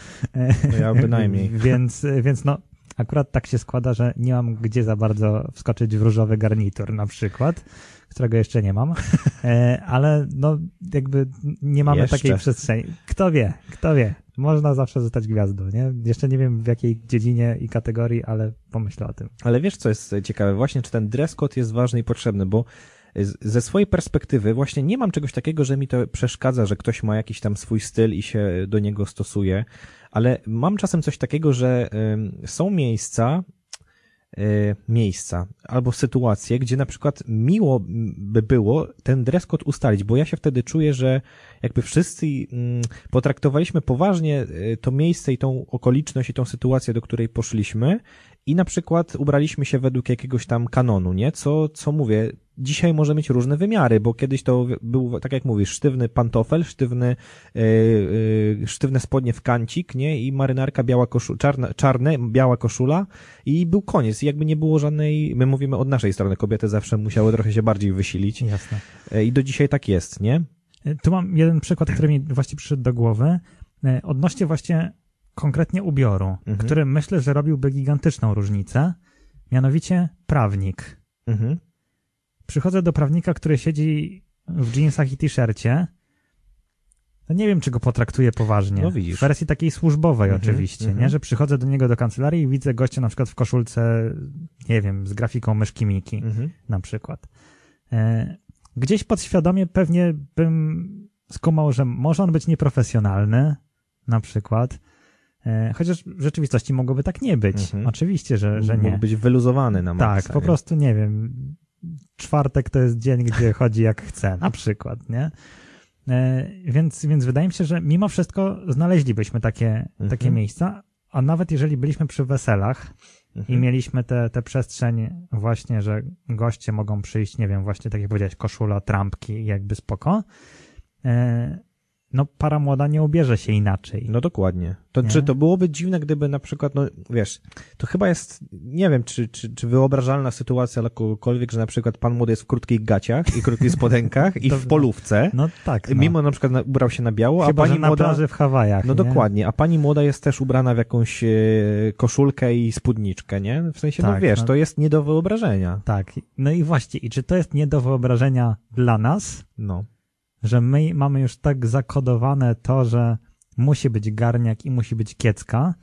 No ja bynajmniej. więc, więc no akurat tak się składa, że nie mam gdzie za bardzo wskoczyć w różowy garnitur na przykład, którego jeszcze nie mam, E, ale no jakby nie mamy Jeszcze. takiej przestrzeni. Kto wie, kto wie. Można zawsze zostać gwiazdą, nie? Jeszcze nie wiem w jakiej dziedzinie i kategorii, ale pomyślę o tym. Ale wiesz, co jest ciekawe? Właśnie, czy ten dress code jest ważny i potrzebny, bo ze swojej perspektywy właśnie nie mam czegoś takiego, że mi to przeszkadza, że ktoś ma jakiś tam swój styl i się do niego stosuje, ale mam czasem coś takiego, że są miejsca, y, miejsca albo sytuacje, gdzie na przykład miło by było ten dress code ustalić, bo ja się wtedy czuję, że jakby wszyscy mm, potraktowaliśmy poważnie y, to miejsce i tą okoliczność i tą sytuację, do której poszliśmy i na przykład ubraliśmy się według jakiegoś tam kanonu, nie? Co, co mówię, dzisiaj może mieć różne wymiary, bo kiedyś to był, tak jak mówisz, sztywny pantofel, sztywny, yy, yy, sztywne spodnie w kancik, nie? I marynarka biała koszula, czarna, czarne, biała koszula i był koniec. I jakby nie było żadnej, my mówimy od naszej strony, kobiety zawsze musiały trochę się bardziej wysilić. Jasne. Yy, I do dzisiaj tak jest, nie? E, Tu mam jeden przykład, który mi właśnie przyszedł do głowy. E, Odnośnie właśnie konkretnie ubioru, Mhm. który myślę, że robiłby gigantyczną różnicę. Mianowicie prawnik. Mhm. Przychodzę do prawnika, który siedzi w jeansach i t-shircie. No nie wiem, czy go potraktuję poważnie. No widzisz. W wersji takiej służbowej Mhm, oczywiście, mhm. nie? Że przychodzę do niego do kancelarii i widzę gościa na przykład w koszulce, nie wiem, z grafiką myszki Miki Mhm. na przykład. E, Gdzieś podświadomie pewnie bym skumał, że może on być nieprofesjonalny, na przykład. E, Chociaż w rzeczywistości mogłoby tak nie być. Mhm. Oczywiście, że, że nie. Mógł być wyluzowany na maksa, Tak, po nie? prostu nie wiem. Czwartek to jest dzień, gdzie chodzi jak chce, na przykład, nie? E, Więc, więc wydaje mi się, że mimo wszystko znaleźlibyśmy takie, Mhm. takie miejsca, a nawet jeżeli byliśmy przy weselach, i Mhm. mieliśmy tę te, przestrzeń właśnie, że goście mogą przyjść, nie wiem, właśnie tak jak powiedziałeś, koszula, trampki i jakby spoko. No para młoda nie ubierze się inaczej. No dokładnie. To, Nie? czy to byłoby dziwne, gdyby na przykład, no wiesz, to chyba jest, nie wiem, czy, czy, czy wyobrażalna sytuacja dla kogokolwiek, że na przykład pan młody jest w krótkich gaciach i krótkich spodenkach i w polówce, No tak. No. mimo na przykład ubrał się na biało, Chyba, a pani że na młoda... plaży w Hawajach. No nie? dokładnie, a pani młoda jest też ubrana w jakąś e, koszulkę i spódniczkę, nie? W sensie, no Tak, wiesz, no. to jest nie do wyobrażenia. Tak. No i właśnie, i czy to jest nie do wyobrażenia dla nas, No. Że my mamy już tak zakodowane to, że musi być garniak i musi być kiecka,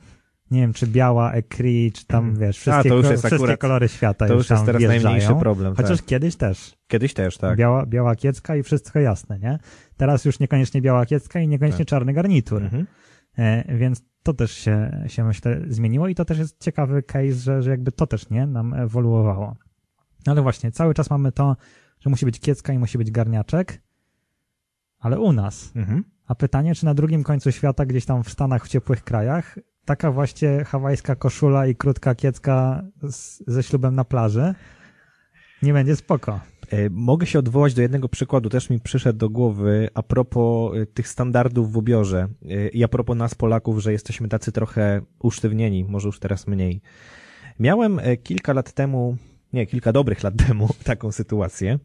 nie wiem, czy biała ekri, czy tam, Mhm. wiesz, A, wszystkie, jest wszystkie akurat- kolory świata To już już jest teraz wjeżdżają. najmniejszy problem. Chociaż tak. kiedyś też. Kiedyś też, tak. Biała, biała kiecka i wszystko jasne, nie? Teraz już niekoniecznie biała kiecka i niekoniecznie Tak. czarny garnitur. Mhm. E, więc to też się, się, myślę, zmieniło i to też jest ciekawy case, że, że jakby to też, nie, nam ewoluowało. Ale właśnie, cały czas mamy to, że musi być kiecka i musi być garniaczek, ale u nas. Mhm. A pytanie, czy na drugim końcu świata, gdzieś tam w Stanach, w ciepłych krajach, taka właśnie hawajska koszula i krótka kiecka z, ze ślubem na plaży nie będzie spoko. E, Mogę się odwołać do jednego przykładu, też mi przyszedł do głowy a propos e, tych standardów w ubiorze e, i a propos nas Polaków, że jesteśmy tacy trochę usztywnieni, może już teraz mniej. Miałem kilka lat temu, nie, kilka dobrych lat temu taką sytuację.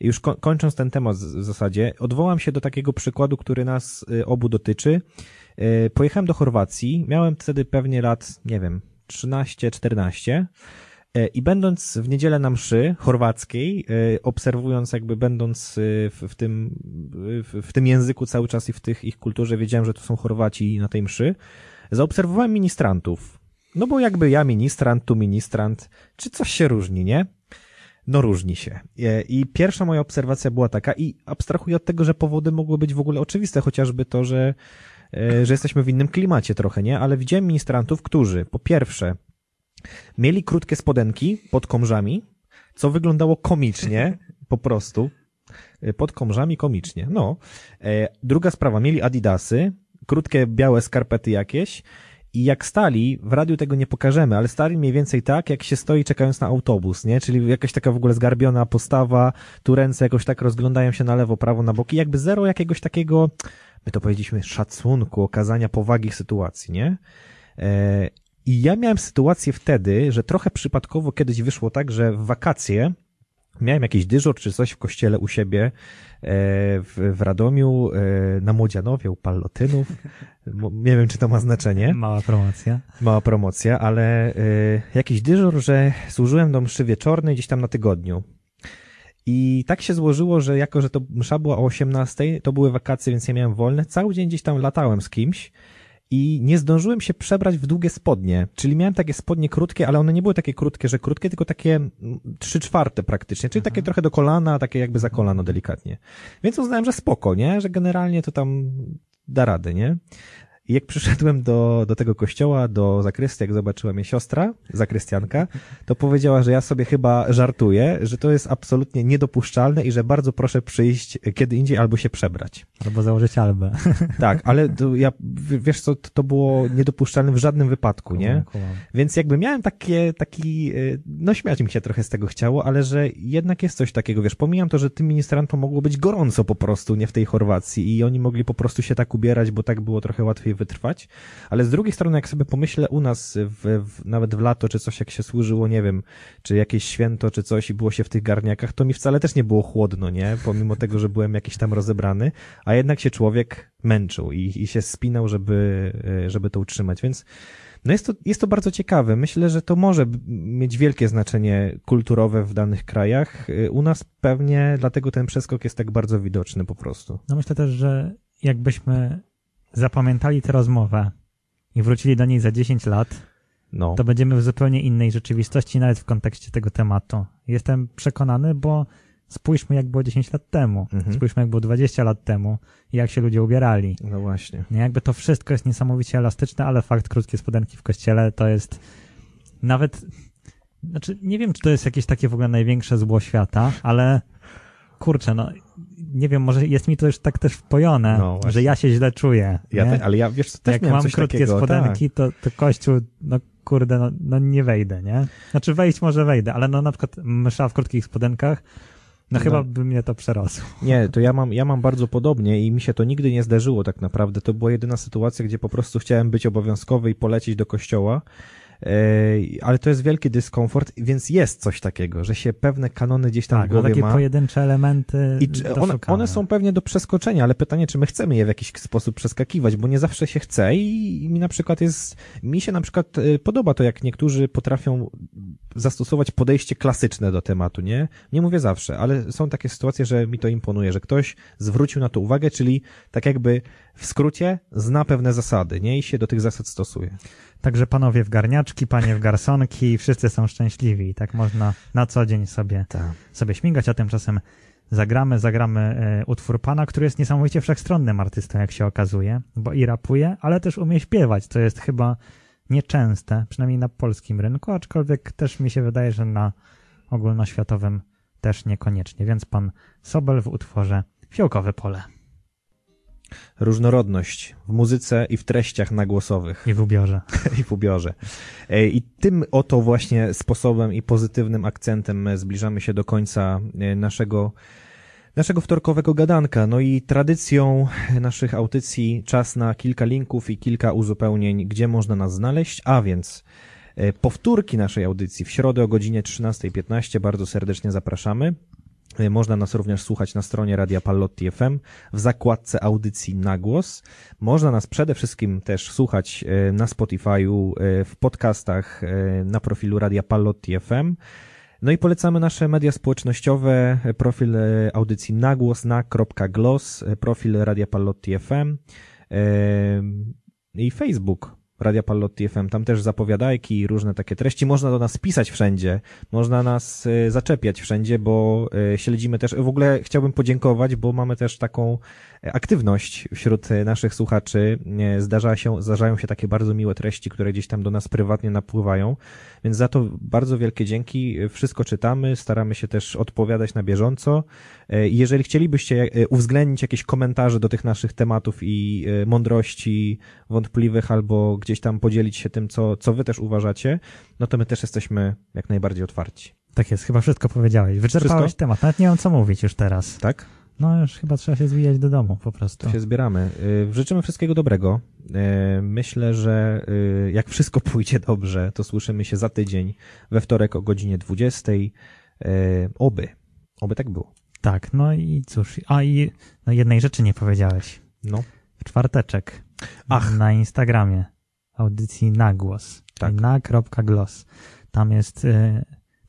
Już ko- kończąc ten temat w zasadzie, odwołam się do takiego przykładu, który nas e, obu dotyczy. E, Pojechałem do Chorwacji, miałem wtedy pewnie lat, nie wiem, 13-14 E, I będąc w niedzielę na mszy chorwackiej, obserwując jakby będąc w, w, tym, w, w tym języku cały czas i w tych ich kulturze, wiedziałem, że to są Chorwaci na tej mszy, zaobserwowałem ministrantów. No bo jakby ja ministrant, tu ministrant, czy coś się różni, nie? No różni się. E, I pierwsza moja obserwacja była taka i abstrahuję od tego, że powody mogły być w ogóle oczywiste, chociażby to, że, e, że jesteśmy w innym klimacie trochę, nie? Ale widziałem ministrantów, którzy po pierwsze mieli krótkie spodenki pod komrzami, co wyglądało komicznie, po prostu. E, Pod komrzami komicznie. No. Druga sprawa, mieli adidasy, krótkie białe skarpety jakieś i jak stali, w radiu tego nie pokażemy, ale stali mniej więcej tak, jak się stoi czekając na autobus, nie? Czyli jakaś taka w ogóle zgarbiona postawa, tu ręce jakoś tak rozglądają się na lewo, prawo, na boki, jakby zero jakiegoś takiego, my to powiedzieliśmy, szacunku, okazania powagi sytuacji, nie? E, I ja miałem sytuację wtedy, że trochę przypadkowo kiedyś wyszło tak, że w wakacje miałem jakiś dyżur czy coś w kościele u siebie e, w, w Radomiu, e, na Młodzianowie, u Pallotynów. Nie wiem, czy to ma znaczenie. Mała promocja. Mała promocja, ale y, jakiś dyżur, że służyłem do mszy wieczornej gdzieś tam na tygodniu. I tak się złożyło, że jako, że to msza była o 18, to były wakacje, więc ja miałem wolne. Cały dzień gdzieś tam latałem z kimś i nie zdążyłem się przebrać w długie spodnie. Czyli miałem takie spodnie krótkie, ale one nie były takie krótkie, że krótkie, tylko takie mm, trzy czwarte praktycznie, czyli takie trochę do kolana, takie jakby za kolano delikatnie. Więc uznałem, że spoko, nie? Że generalnie to tam da radę, nie? I jak przyszedłem do, do tego kościoła, do zakrystii, jak zobaczyła mnie siostra, zakrystianka, to powiedziała, że ja sobie chyba żartuję, że to jest absolutnie niedopuszczalne i że bardzo proszę przyjść kiedy indziej albo się przebrać. Albo założyć albę. Tak, ale ja, wiesz co, to, było niedopuszczalne w żadnym wypadku, nie? Więc jakby miałem takie, taki, y, no śmiać mi się trochę z tego chciało, ale że jednak jest coś takiego, wiesz, pomijam to, że tym ministrantom mogło być gorąco po prostu, nie w tej Chorwacji i oni mogli po prostu się tak ubierać, bo tak było trochę łatwiej wytrwać, ale z drugiej strony, jak sobie pomyślę u nas, w, w, nawet w lato, czy coś jak się służyło, nie wiem, czy jakieś święto, czy coś i było się w tych garniakach, to mi wcale też nie było chłodno, nie? Pomimo tego, że byłem jakiś tam rozebrany, a jednak się człowiek męczył i, i się spinał, żeby, y, żeby to utrzymać, więc no jest to, jest to bardzo ciekawe. Myślę, że to może mieć wielkie znaczenie kulturowe w danych krajach. Y, U nas pewnie dlatego ten przeskok jest tak bardzo widoczny po prostu. No myślę też, że jakbyśmy zapamiętali tę rozmowę i wrócili do niej za 10 lat, No. to będziemy w zupełnie innej rzeczywistości, nawet w kontekście tego tematu. Jestem przekonany, bo spójrzmy, jak było 10 lat temu, Mhm. spójrzmy, jak było 20 lat temu i jak się ludzie ubierali. No właśnie. Nie, jakby to wszystko jest niesamowicie elastyczne, ale fakt krótkie spodenki w kościele to jest nawet, znaczy nie wiem, czy to jest jakieś takie w ogóle największe zło świata, ale kurczę, no nie wiem, może jest mi to już tak też wpojone, No że ja się źle czuję. Ja te, ale ja, wiesz, co, też jak mam krótkie takiego. spodenki, to, to kościół, no kurde, no, no nie wejdę, nie? Znaczy wejść może wejdę, ale no na przykład msza w krótkich spodenkach, no, No. chyba by mnie to przerosło. Tak. Nie, to ja mam, ja mam bardzo podobnie i mi się to nigdy nie zdarzyło tak naprawdę. To była jedyna sytuacja, gdzie po prostu chciałem być obowiązkowy i polecieć do kościoła. Ale to jest wielki dyskomfort, więc jest coś takiego, że się pewne kanony gdzieś tam Tak, w no głowie takie ma. pojedyncze elementy I one, one są pewnie do przeskoczenia, ale pytanie, czy my chcemy je w jakiś sposób przeskakiwać, bo nie zawsze się chce i, i mi na przykład jest, mi się na przykład y, podoba to, jak niektórzy potrafią zastosować podejście klasyczne do tematu, nie? Nie mówię zawsze, ale są takie sytuacje, że mi to imponuje, że ktoś zwrócił na to uwagę, czyli tak jakby w skrócie zna pewne zasady, nie? I się do tych zasad stosuje. Także panowie w garniaczki, panie w garsonki, wszyscy są szczęśliwi. Tak można na co dzień sobie, Tak. sobie śmigać, a tymczasem zagramy, zagramy e, utwór pana, który jest niesamowicie wszechstronnym artystą, jak się okazuje, bo i rapuje, ale też umie śpiewać, co jest chyba nieczęste, przynajmniej na polskim rynku, aczkolwiek też mi się wydaje, że na ogólnoświatowym też niekoniecznie. Więc pan Sobel w utworze Fiołkowe Pole Różnorodność w muzyce i w treściach nagłosowych. i w ubiorze. i w ubiorze. E, I tym oto właśnie sposobem i pozytywnym akcentem e, zbliżamy się do końca e, naszego, naszego wtorkowego gadanka. No i tradycją naszych audycji czas na kilka linków i kilka uzupełnień, gdzie można nas znaleźć, a więc e, powtórki naszej audycji w środę o godzinie 13.15 bardzo serdecznie zapraszamy. E, Można nas również słuchać na stronie Radia Pallotti FM w zakładce audycji na głos. Można nas przede wszystkim też słuchać e, na Spotify'u, e, w podcastach na profilu Radia Pallotti FM. No i polecamy nasze media społecznościowe, profil audycji nagłos na.glos, profil Radia Pallotti FM i Facebook Radia Pallotti FM. Tam też zapowiadajki i różne takie treści. Można do nas pisać wszędzie, można nas e, zaczepiać wszędzie, bo e, śledzimy też. W ogóle chciałbym podziękować, bo mamy też taką aktywność wśród e, naszych słuchaczy. E, Zdarza się, zdarzają się takie bardzo miłe treści, które gdzieś tam do nas prywatnie napływają, więc za to bardzo wielkie dzięki. Wszystko czytamy, staramy się też odpowiadać na bieżąco. E, Jeżeli chcielibyście uwzględnić jakieś komentarze do tych naszych tematów i mądrości wątpliwych albo gdzieś tam podzielić się tym, co, co wy też uważacie, no to my też jesteśmy jak najbardziej otwarci. Tak jest, chyba wszystko powiedziałeś. Wyczerpałeś Wszystko? temat, nawet nie mam co mówić już teraz. Tak? No już chyba trzeba się zwijać do domu po prostu. To się zbieramy. Y, Życzymy wszystkiego dobrego. Y, Myślę, że y, jak wszystko pójdzie dobrze, to słyszymy się za tydzień we wtorek o godzinie 20. Y, Oby. Oby tak było. Tak, no i cóż, a i no jednej rzeczy nie powiedziałeś. No. W czwarteczek Ach. na Instagramie audycji Nagłos, Tak. tak. na.glos. Tam jest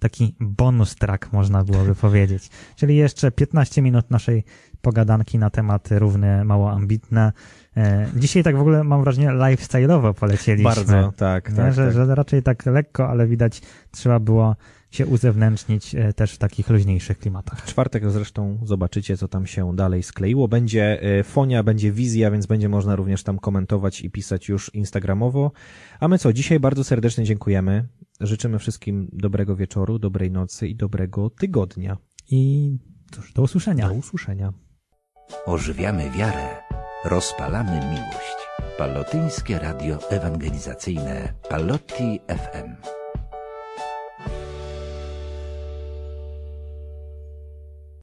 taki bonus track, można byłoby powiedzieć. Czyli jeszcze 15 minut naszej pogadanki na tematy równie mało ambitne. E, Dzisiaj tak w ogóle mam wrażenie lifestyle'owo polecieliśmy. Bardzo, tak, nie? tak. że, tak. że raczej tak lekko, ale widać trzeba było się uzewnętrznić e, też w takich luźniejszych klimatach. czwartek zresztą zobaczycie, co tam się dalej skleiło. Będzie e, fonia, będzie wizja, więc będzie można również tam komentować i pisać już instagramowo. A my co, dzisiaj bardzo serdecznie dziękujemy. Życzymy wszystkim dobrego wieczoru, dobrej nocy i dobrego tygodnia. I cóż, do usłyszenia. Do usłyszenia. Ożywiamy wiarę, rozpalamy miłość. Pallotyńskie Radio Ewangelizacyjne Pallotti FM.